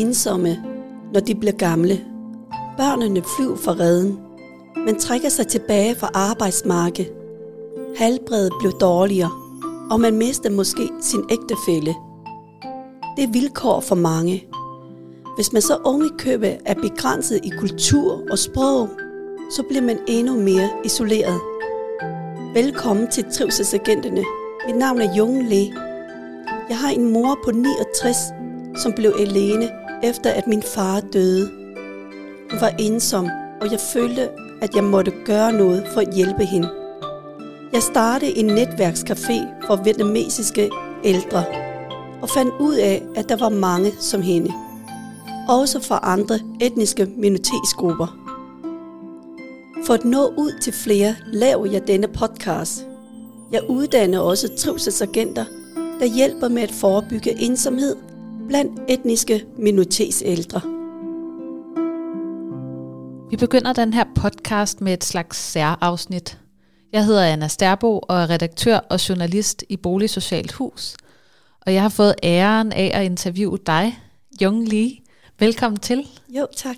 ensomme, når de bliver gamle. Børnene flyver fra redden. Man trækker sig tilbage fra arbejdsmarkedet. Halbredet bliver dårligere, og man mister måske sin ægtefælle. Det er vilkår for mange. Hvis man så unge købe er begrænset i kultur og sprog, så bliver man endnu mere isoleret. Velkommen til Trivselsagenterne. Mit navn er Jung Le. Jeg har en mor på 69, som blev alene efter at min far døde. Hun var ensom, og jeg følte, at jeg måtte gøre noget for at hjælpe hende. Jeg startede en netværkscafé for vietnamesiske ældre, og fandt ud af, at der var mange som hende. Også fra andre etniske minoritetsgrupper. For at nå ud til flere, laver jeg denne podcast. Jeg uddanner også trivselsagenter, der hjælper med at forebygge ensomhed blandt etniske minoritetsældre. Vi begynder den her podcast med et slags særafsnit. Jeg hedder Anna Sterbo og er redaktør og journalist i Boligsocialt Hus. Og jeg har fået æren af at interviewe dig, Jung Lee. Velkommen til. Jo, tak.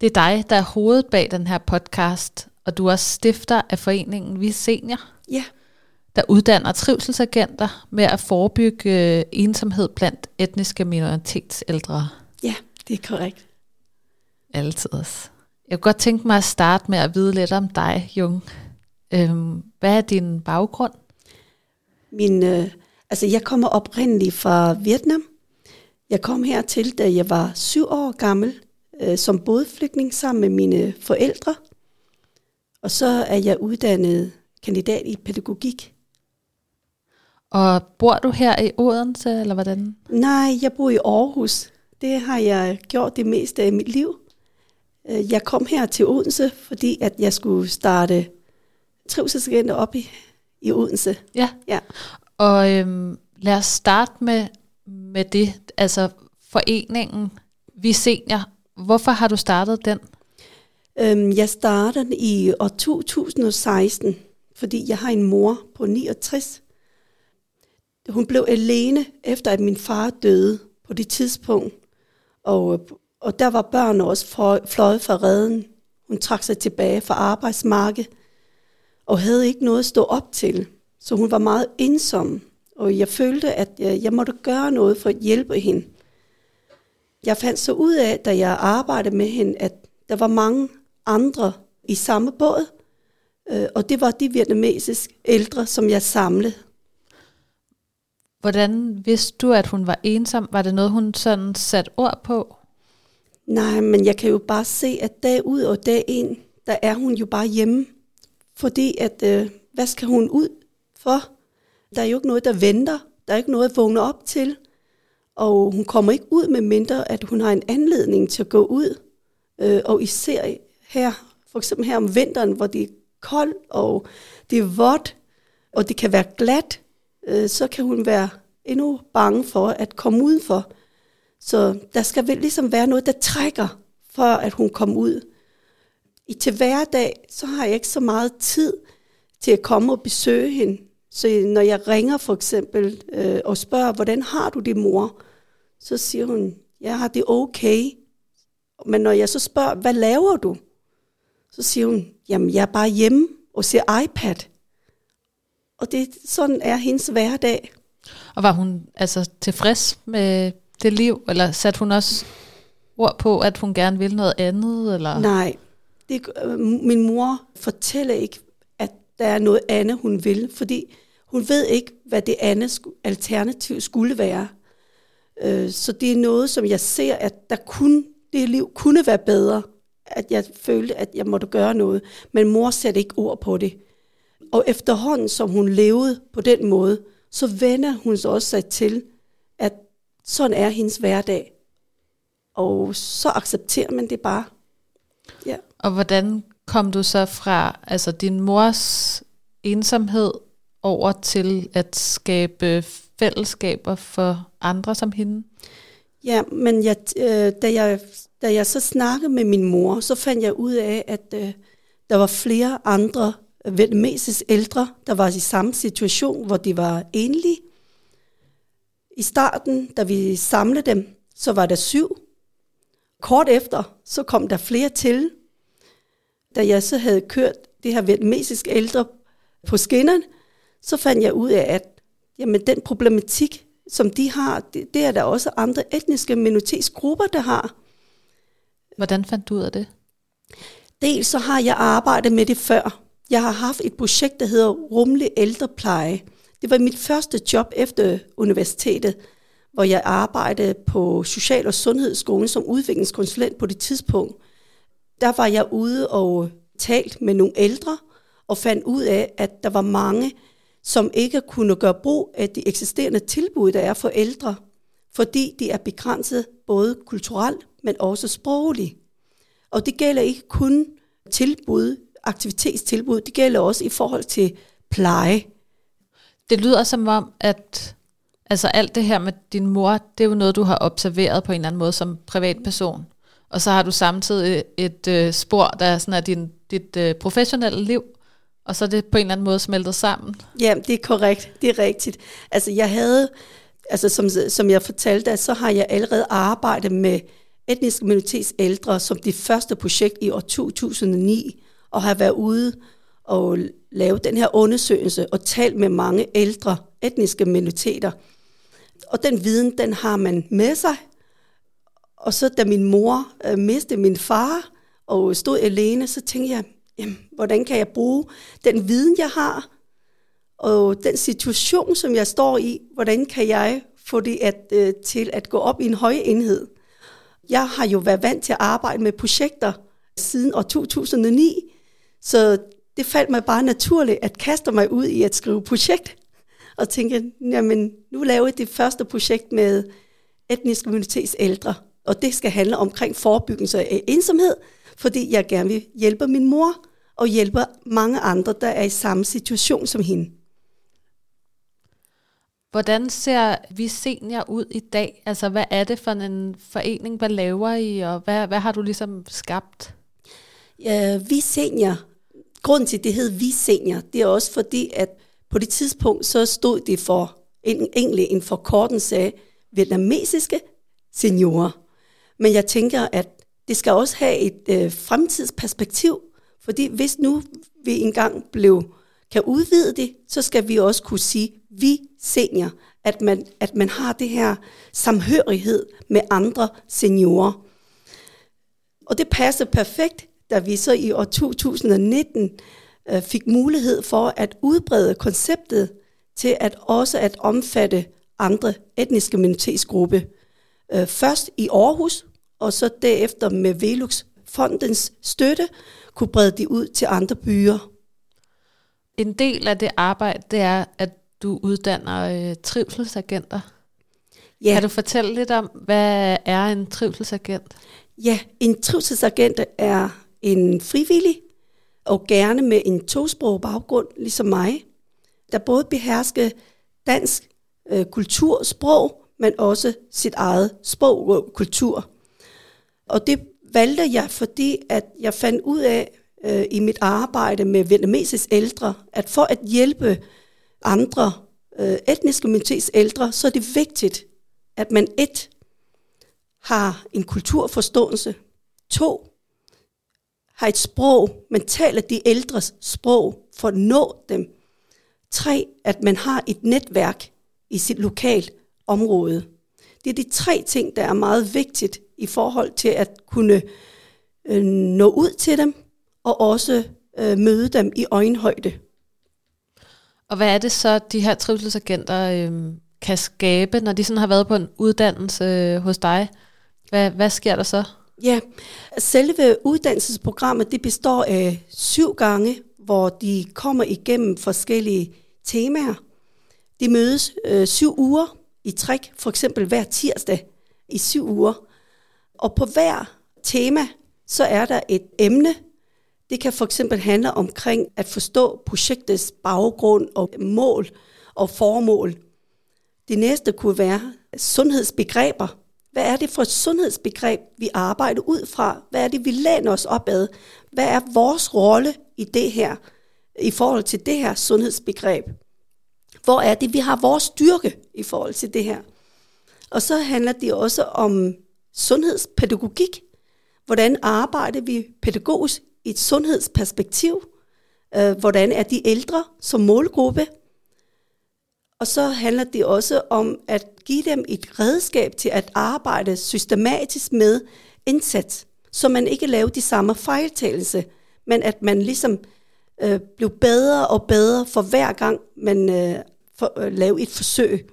Det er dig, der er hovedet bag den her podcast, og du er stifter af foreningen Vi Senior. Ja. Der uddanner trivselsagenter med at forebygge øh, ensomhed blandt etniske minoritetsældre. Ja, det er korrekt. Altid også. Jeg kunne godt tænke mig at starte med at vide lidt om dig, Jung. Øhm, hvad er din baggrund? Min, øh, altså jeg kommer oprindeligt fra Vietnam. Jeg kom hertil, da jeg var syv år gammel, øh, som bådflygtning sammen med mine forældre. Og så er jeg uddannet kandidat i pædagogik. Og bor du her i Odense, eller hvordan? Nej, jeg bor i Aarhus. Det har jeg gjort det meste af mit liv. Øh, Jeg kom her til Odense, fordi at jeg skulle starte trivselsagenter op i, i Odense. Ja. Ja. Og øhm, lad os starte med, med det, altså foreningen Vi Senior. Hvorfor har du startet den? Øhm, Jeg startede i år 2016, fordi jeg har en mor på 69. Hun blev alene efter, at min far døde på det tidspunkt. Og, og der var børn også fløjet fra redden. Hun trak sig tilbage fra arbejdsmarkedet og havde ikke noget at stå op til. Så hun var meget ensom, og jeg følte, at jeg, jeg måtte gøre noget for at hjælpe hende. Jeg fandt så ud af, da jeg arbejdede med hende, at der var mange andre i samme båd, øh, og det var de vietnamesiske ældre, som jeg samlede. Hvordan vidste du, at hun var ensom? Var det noget, hun sådan satte ord på? Nej, men jeg kan jo bare se, at dag ud og dag ind, der er hun jo bare hjemme. Fordi at, øh, hvad skal hun ud for? Der er jo ikke noget, der venter. Der er ikke noget at vågne op til. Og hun kommer ikke ud med mindre, at hun har en anledning til at gå ud. Øh, og især her, for eksempel her om vinteren, hvor det er koldt, og det er vådt, og det kan være glat, øh, så kan hun være endnu bange for at komme udenfor. Så der skal vel ligesom være noget, der trækker, for at hun kommer ud. I til hverdag, så har jeg ikke så meget tid til at komme og besøge hende. Så når jeg ringer for eksempel øh, og spørger, hvordan har du det, mor? Så siger hun, jeg har det okay. Men når jeg så spørger, hvad laver du? Så siger hun, jamen jeg er bare hjemme og ser iPad. Og det, sådan er hendes hverdag. Og var hun altså tilfreds med det liv, eller satte hun også ord på, at hun gerne ville noget andet? Eller? Nej, det, øh, min mor fortæller ikke, at der er noget andet, hun vil, fordi hun ved ikke, hvad det andet sku- alternativ skulle være. Øh, Så det er noget, som jeg ser, at der kun, det liv kunne være bedre, at jeg følte, at jeg måtte gøre noget. Men mor satte ikke ord på det. Og efterhånden, som hun levede på den måde, så vender hun så også sig til, at sådan er hendes hverdag. Og så accepterer man det bare. Ja. Og hvordan kom du så fra altså din mors ensomhed over til at skabe fællesskaber for andre som hende? Ja, men jeg, øh, da, jeg, da jeg så snakkede med min mor, så fandt jeg ud af, at øh, der var flere andre vietnamesiske ældre, der var i samme situation, hvor de var enlige. I starten, da vi samlede dem, så var der syv. Kort efter, så kom der flere til. Da jeg så havde kørt det her vietnamesiske ældre på skinnerne, så fandt jeg ud af, at jamen, den problematik, som de har, det, det er der også andre etniske minoritetsgrupper, der har. Hvordan fandt du ud af det? Dels så har jeg arbejdet med det før. Jeg har haft et projekt, der hedder Rumlig Ældrepleje. Det var mit første job efter universitetet, hvor jeg arbejdede på Social- og Sundhedsskolen som udviklingskonsulent på det tidspunkt. Der var jeg ude og talt med nogle ældre, og fandt ud af, at der var mange, som ikke kunne gøre brug af de eksisterende tilbud, der er for ældre, fordi de er begrænset både kulturelt, men også sprogligt. Og det gælder ikke kun tilbud, aktivitetstilbud, det gælder også i forhold til pleje. Det lyder som om, at altså alt det her med din mor, det er jo noget, du har observeret på en eller anden måde som privatperson. Og så har du samtidig et, øh, spor, der er sådan er din, dit øh, professionelle liv, og så er det på en eller anden måde smeltet sammen. Ja, det er korrekt. Det er rigtigt. Altså jeg havde, altså som, som jeg fortalte, så har jeg allerede arbejdet med etniske minoritets ældre som det første projekt i år 2009, og har været ude og lave den her undersøgelse og talt med mange ældre etniske minoriteter. Og den viden, den har man med sig. Og så da min mor øh, mistede min far og stod alene, så tænkte jeg, jamen, hvordan kan jeg bruge den viden, jeg har, og den situation, som jeg står i, hvordan kan jeg få det at, øh, til at gå op i en høj enhed. Jeg har jo været vant til at arbejde med projekter siden år 2009, så det faldt mig bare naturligt at kaste mig ud i at skrive projekt, og tænke, jamen nu laver jeg det første projekt med etnisk minoritets ældre, og det skal handle omkring forebyggelse af ensomhed, fordi jeg gerne vil hjælpe min mor, og hjælper mange andre, der er i samme situation som hende. Hvordan ser vi senior ud i dag? Altså, hvad er det for en forening, hvad laver I, og hvad, hvad har du ligesom skabt? Ja, vi senior, grunden til det hed vi senior, det er også fordi, at på det tidspunkt, så stod det for en, egentlig en forkortelse af vietnamesiske seniorer. Men jeg tænker, at det skal også have et øh, fremtidsperspektiv, fordi hvis nu vi engang blev, kan udvide det, så skal vi også kunne sige, vi senior, at man, at man har det her samhørighed med andre seniorer. Og det passer perfekt, da vi så i år 2019 øh, fik mulighed for at udbrede konceptet til at også at omfatte andre etniske minoritetsgrupper. Øh, først i Aarhus, og så derefter med Velux Fondens støtte, kunne brede de ud til andre byer. En del af det arbejde, det er, at du uddanner øh, trivselsagenter. Ja. Kan du fortælle lidt om, hvad er en trivselsagent? Ja, en trivselsagent er en frivillig, og gerne med en tosprog baggrund, ligesom mig, der både behersker dansk øh, kultur, sprog, men også sit eget sprog og kultur. Og det valgte jeg, fordi at jeg fandt ud af øh, i mit arbejde med vietnamesisk ældre, at for at hjælpe andre øh, etniske minoritets ældre, så er det vigtigt, at man et har en kulturforståelse, to har et sprog, man taler de ældres sprog for at nå dem, tre at man har et netværk i sit lokalt område. Det er de tre ting, der er meget vigtigt i forhold til at kunne øh, nå ud til dem, og også øh, møde dem i øjenhøjde. Og hvad er det så, de her trivselsagenter øh, kan skabe, når de sådan har været på en uddannelse øh, hos dig? Hvad, hvad sker der så? Ja, selve uddannelsesprogrammet det består af syv gange, hvor de kommer igennem forskellige temaer. De mødes øh, syv uger i træk, for eksempel hver tirsdag i syv uger. Og på hver tema, så er der et emne. Det kan for eksempel handle omkring at forstå projektets baggrund og mål og formål. Det næste kunne være sundhedsbegreber. Hvad er det for et sundhedsbegreb, vi arbejder ud fra? Hvad er det, vi læner os op ad? Hvad er vores rolle i det her, i forhold til det her sundhedsbegreb? Hvor er det, vi har vores styrke i forhold til det her? Og så handler det også om sundhedspædagogik. Hvordan arbejder vi pædagogisk i et sundhedsperspektiv? Øh, hvordan er de ældre som målgruppe? Og så handler det også om at give dem et redskab til at arbejde systematisk med indsats, så man ikke laver de samme fejltagelser, men at man ligesom øh, bliver bedre og bedre for hver gang, man øh, for, øh, laver et forsøg.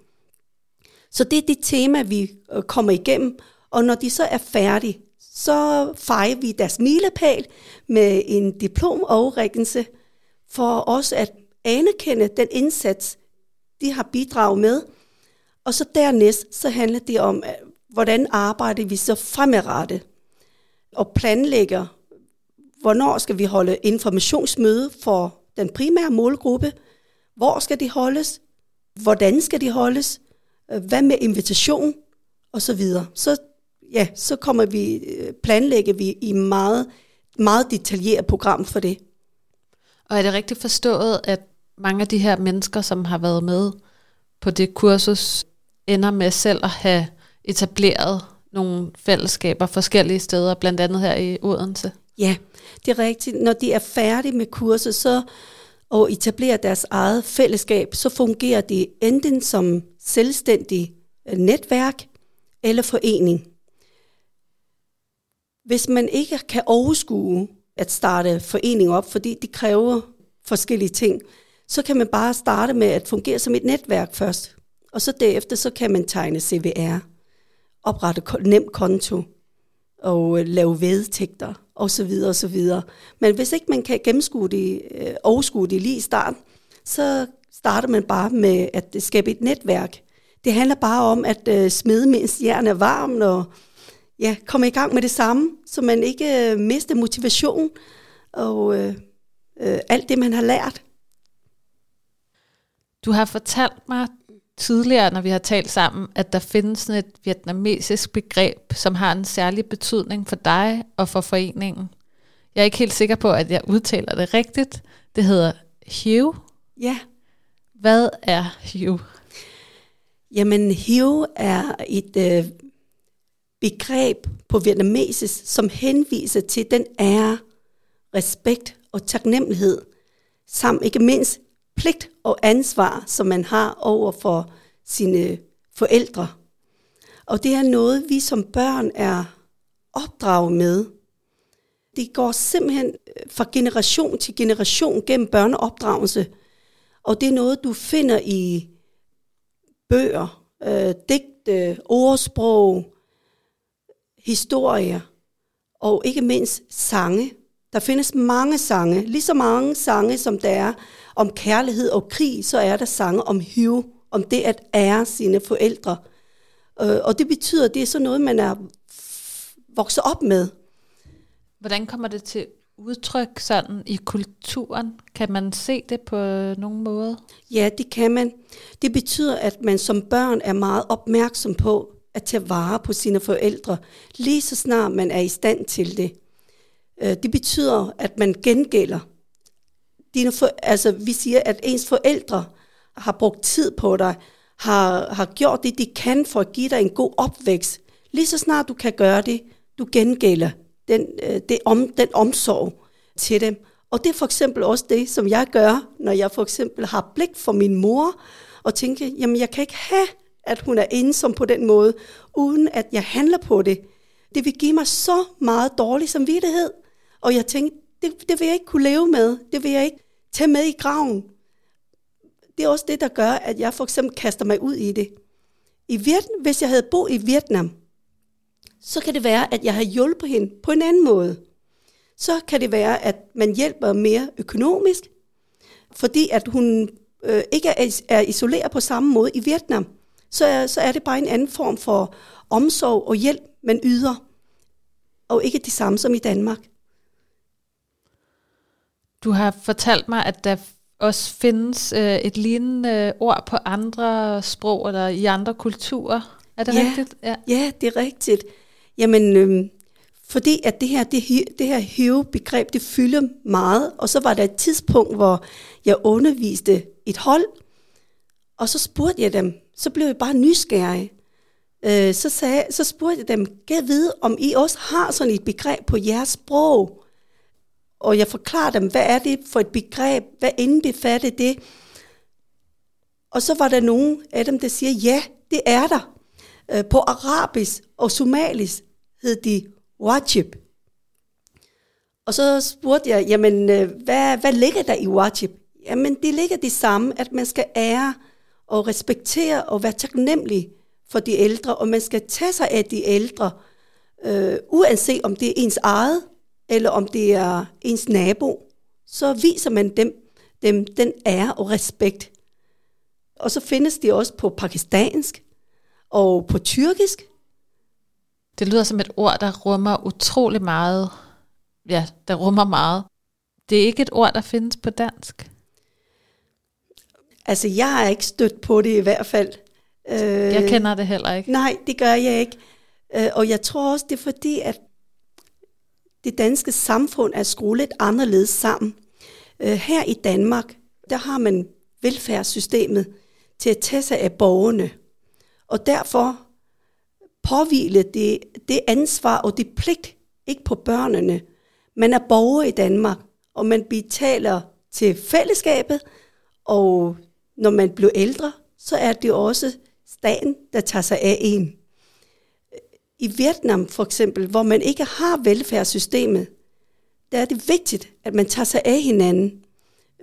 Så det er det tema, vi øh, kommer igennem, og når de så er færdige, så fejrer vi deres milepæl med en diplom og for også at anerkende den indsats, de har bidraget med. Og så dernæst, så handler det om, hvordan arbejder vi så fremadrettet og planlægger, hvornår skal vi holde informationsmøde for den primære målgruppe, hvor skal de holdes, hvordan skal de holdes, hvad med invitation og så videre. Så ja, så kommer vi øh, planlægger vi i meget meget detaljeret program for det. Og er det rigtigt forstået, at mange af de her mennesker, som har været med på det kursus, ender med selv at have etableret nogle fællesskaber forskellige steder, blandt andet her i Odense? Ja, det er rigtigt. Når de er færdige med kurset så, og etablerer deres eget fællesskab, så fungerer de enten som selvstændig øh, netværk eller forening. Hvis man ikke kan overskue at starte forening op, fordi det kræver forskellige ting, så kan man bare starte med at fungere som et netværk først. Og så derefter, så kan man tegne CVR, oprette nem konto og øh, lave vedtægter og så videre og så videre. Men hvis ikke man kan gennemskue det, øh, overskue det lige i starten, så starter man bare med at skabe et netværk. Det handler bare om at øh, smide, mens jern er varm, og ja, komme i gang med det samme, så man ikke øh, mister motivation og øh, øh, alt det, man har lært. Du har fortalt mig tidligere, når vi har talt sammen, at der findes sådan et vietnamesisk begreb, som har en særlig betydning for dig og for foreningen. Jeg er ikke helt sikker på, at jeg udtaler det rigtigt. Det hedder hiu. Ja. Hvad er hiu? Jamen, hiu er et øh, begreb på vietnamesisk, som henviser til den ære, respekt og taknemmelighed, samt ikke mindst pligt og ansvar, som man har over for sine forældre. Og det er noget, vi som børn er opdraget med. Det går simpelthen øh, fra generation til generation gennem børneopdragelse. Og det er noget, du finder i bøger, øh, digte, ordsprog, historier og ikke mindst sange. Der findes mange sange, lige så mange sange, som der er om kærlighed og krig, så er der sange om hiv, om det at ære sine forældre. Øh, og det betyder, at det er sådan noget, man er vokset op med. Hvordan kommer det til udtryk sådan i kulturen? Kan man se det på nogen måde? Ja, det kan man. Det betyder, at man som børn er meget opmærksom på at tage vare på sine forældre, lige så snart man er i stand til det. Øh, det betyder, at man gengælder dine for, altså, vi siger, at ens forældre har brugt tid på dig, har, har gjort det, de kan for at give dig en god opvækst. Lige så snart du kan gøre det, du gengælder den, øh, det om, den omsorg til dem. Og det er for eksempel også det, som jeg gør, når jeg for eksempel har blik for min mor, og tænker, jamen jeg kan ikke have, at hun er ensom på den måde, uden at jeg handler på det. Det vil give mig så meget dårlig samvittighed. Og jeg tænkte, det, det vil jeg ikke kunne leve med. Det vil jeg ikke tage med i graven. Det er også det, der gør, at jeg for eksempel kaster mig ud i det. I Vietnam, hvis jeg havde boet i Vietnam, så kan det være, at jeg har hjulpet hende på en anden måde. Så kan det være, at man hjælper mere økonomisk, fordi at hun øh, ikke er, er isoleret på samme måde i Vietnam. Så er, så er det bare en anden form for omsorg og hjælp, man yder, og ikke det samme som i Danmark. Du har fortalt mig, at der også findes øh, et lignende øh, ord på andre sprog eller i andre kulturer. Er det ja, rigtigt? Ja. ja, det er rigtigt. Jamen, øh, fordi at det her, det, det her hive-begreb, det fylder meget, og så var der et tidspunkt, hvor jeg underviste et hold, og så spurgte jeg dem, så blev jeg bare nysgerrig. øh, så, sagde, så spurgte jeg dem, kan vide, om I også har sådan et begreb på jeres sprog? Og jeg forklarer dem, hvad er det for et begreb? Hvad indbefatter det? Og så var der nogen af dem, der siger, ja, det er der. Øh, på arabisk og somalisk hed de wajib. Og så spurgte jeg, jamen, øh, hvad, hvad ligger der i wajib? Jamen, det ligger det samme, at man skal ære og respektere og være taknemmelig for de ældre, og man skal tage sig af de ældre, øh, uanset om det er ens eget, eller om det er ens nabo, så viser man dem, dem den ære og respekt. Og så findes de også på pakistansk og på tyrkisk. Det lyder som et ord, der rummer utrolig meget. Ja, der rummer meget. Det er ikke et ord, der findes på dansk. Altså, jeg har ikke stødt på det i hvert fald. Øh, jeg kender det heller ikke. Nej, det gør jeg ikke. Øh, og jeg tror også, det er fordi, at det danske samfund er skruet lidt anderledes sammen. Øh, her i Danmark, der har man velfærdssystemet til at tage sig af borgerne. Og derfor påhvile det, det ansvar og det pligt ikke på børnene. Man er borger i Danmark, og man betaler til fællesskabet, og når man bliver ældre, så er det også staten, der tager sig af en. I Vietnam for eksempel, hvor man ikke har velfærdssystemet, der er det vigtigt, at man tager sig af hinanden.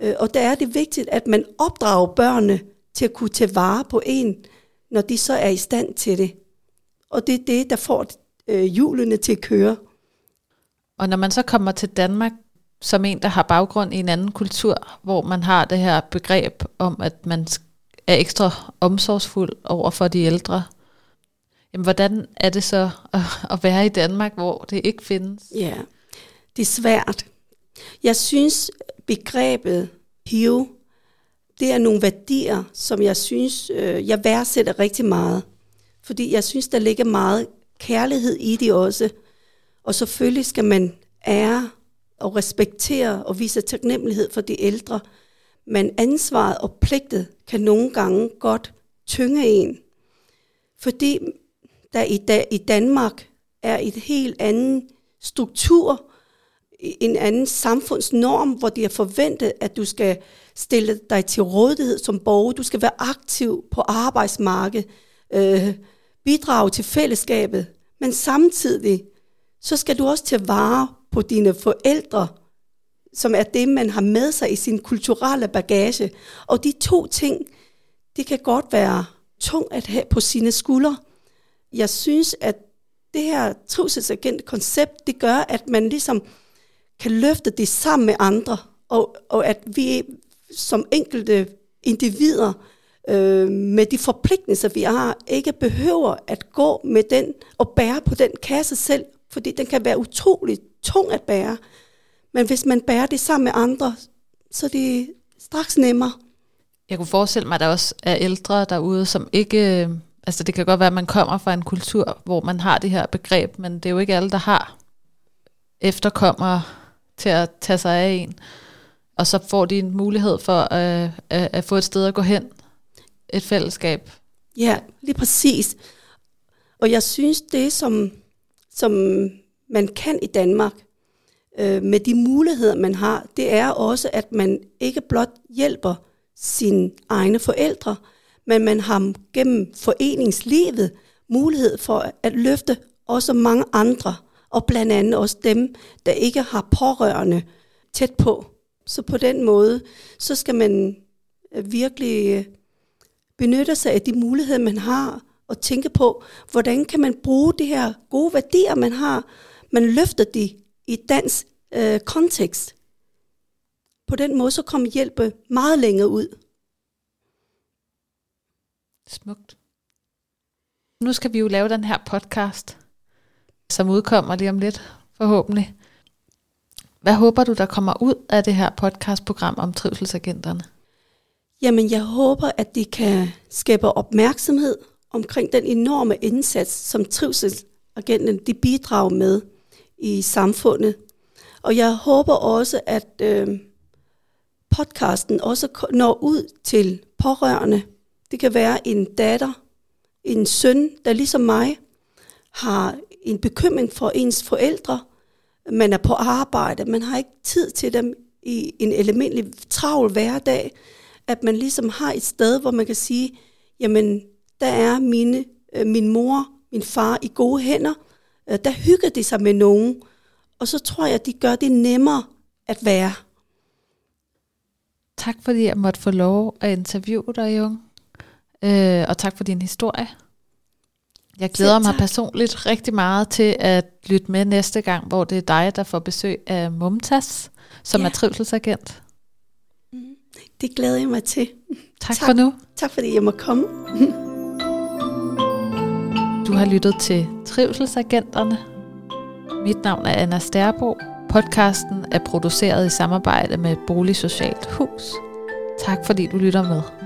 Øh, og der er det vigtigt, at man opdrager børnene til at kunne tage vare på en, når de så er i stand til det. Og det er det, der får øh, hjulene til at køre. Og når man så kommer til Danmark som en, der har baggrund i en anden kultur, hvor man har det her begreb om, at man er ekstra omsorgsfuld over for de ældre, jamen hvordan er det så at, at være i Danmark, hvor det ikke findes? Ja, det er svært. Jeg synes, begrebet hiv, det er nogle værdier, som jeg synes, øh, jeg værdsætter rigtig meget. Fordi jeg synes, der ligger meget kærlighed i det også. Og selvfølgelig skal man ære og respektere og vise taknemmelighed for de ældre. Men ansvaret og pligtet kan nogle gange godt tynge en. Fordi der i, da, i Danmark er et helt anden struktur, en anden samfundsnorm, hvor de er forventet, at du skal stille dig til rådighed som borger. Du skal være aktiv på arbejdsmarkedet, øh, bidrage til fællesskabet. Men samtidig, så skal du også tage vare på dine forældre, som er det, man har med sig i sin kulturelle bagage. Og de to ting, det kan godt være tung at have på sine skuldre. Jeg synes, at det her trivselsagent-koncept, det gør, at man ligesom kan løfte det sammen med andre, og, og at vi som enkelte individer øh, med de forpligtelser, vi har, ikke behøver at gå med den og bære på den kasse selv, fordi den kan være utrolig tung at bære. Men hvis man bærer det sammen med andre, så er det straks nemmere. Jeg kunne forestille mig, at der også er ældre derude, som ikke... Øh, Altså det kan godt være, at man kommer fra en kultur, hvor man har det her begreb, men det er jo ikke alle, der har efterkommere til at tage sig af en. Og så får de en mulighed for at, at, at få et sted at gå hen. Et fællesskab. Ja, lige præcis. Og jeg synes, det som, som man kan i Danmark, øh, med de muligheder, man har, det er også, at man ikke blot hjælper sine egne forældre, men man har gennem foreningslivet mulighed for at løfte også mange andre, og blandt andet også dem, der ikke har pårørende tæt på. Så på den måde, så skal man øh, virkelig øh, benytte sig af de muligheder, man har, og tænke på, hvordan kan man bruge de her gode værdier, man har, man løfter de i dansk øh, kontekst. På den måde så kommer hjælpe meget længere ud. Smukt. Nu skal vi jo lave den her podcast, som udkommer lige om lidt, forhåbentlig. Hvad håber du, der kommer ud af det her podcastprogram om trivselsagenterne? Jamen, jeg håber, at det kan skabe opmærksomhed omkring den enorme indsats, som trivselsagenterne de bidrager med i samfundet. Og jeg håber også, at øh, podcasten også når ud til pårørende. Det kan være en datter, en søn, der ligesom mig har en bekymring for ens forældre. Man er på arbejde, man har ikke tid til dem i en almindelig travl hverdag. At man ligesom har et sted, hvor man kan sige, jamen, der er mine, øh, min mor, min far i gode hænder. Øh, der hygger de sig med nogen. Og så tror jeg, at de gør det nemmere at være. Tak fordi jeg måtte få lov at interviewe dig, Jung. Øh, og tak for din historie. Jeg glæder mig personligt rigtig meget til at lytte med næste gang, hvor det er dig, der får besøg af Mumtas, som ja. er trivselsagent. Mm, det glæder jeg mig til. Tak, tak for nu. Tak fordi jeg må komme. Du har lyttet til Trivselsagenterne. Mit navn er Anna Stærbo. Podcasten er produceret i samarbejde med Boligsocialt Hus. Tak fordi du lytter med.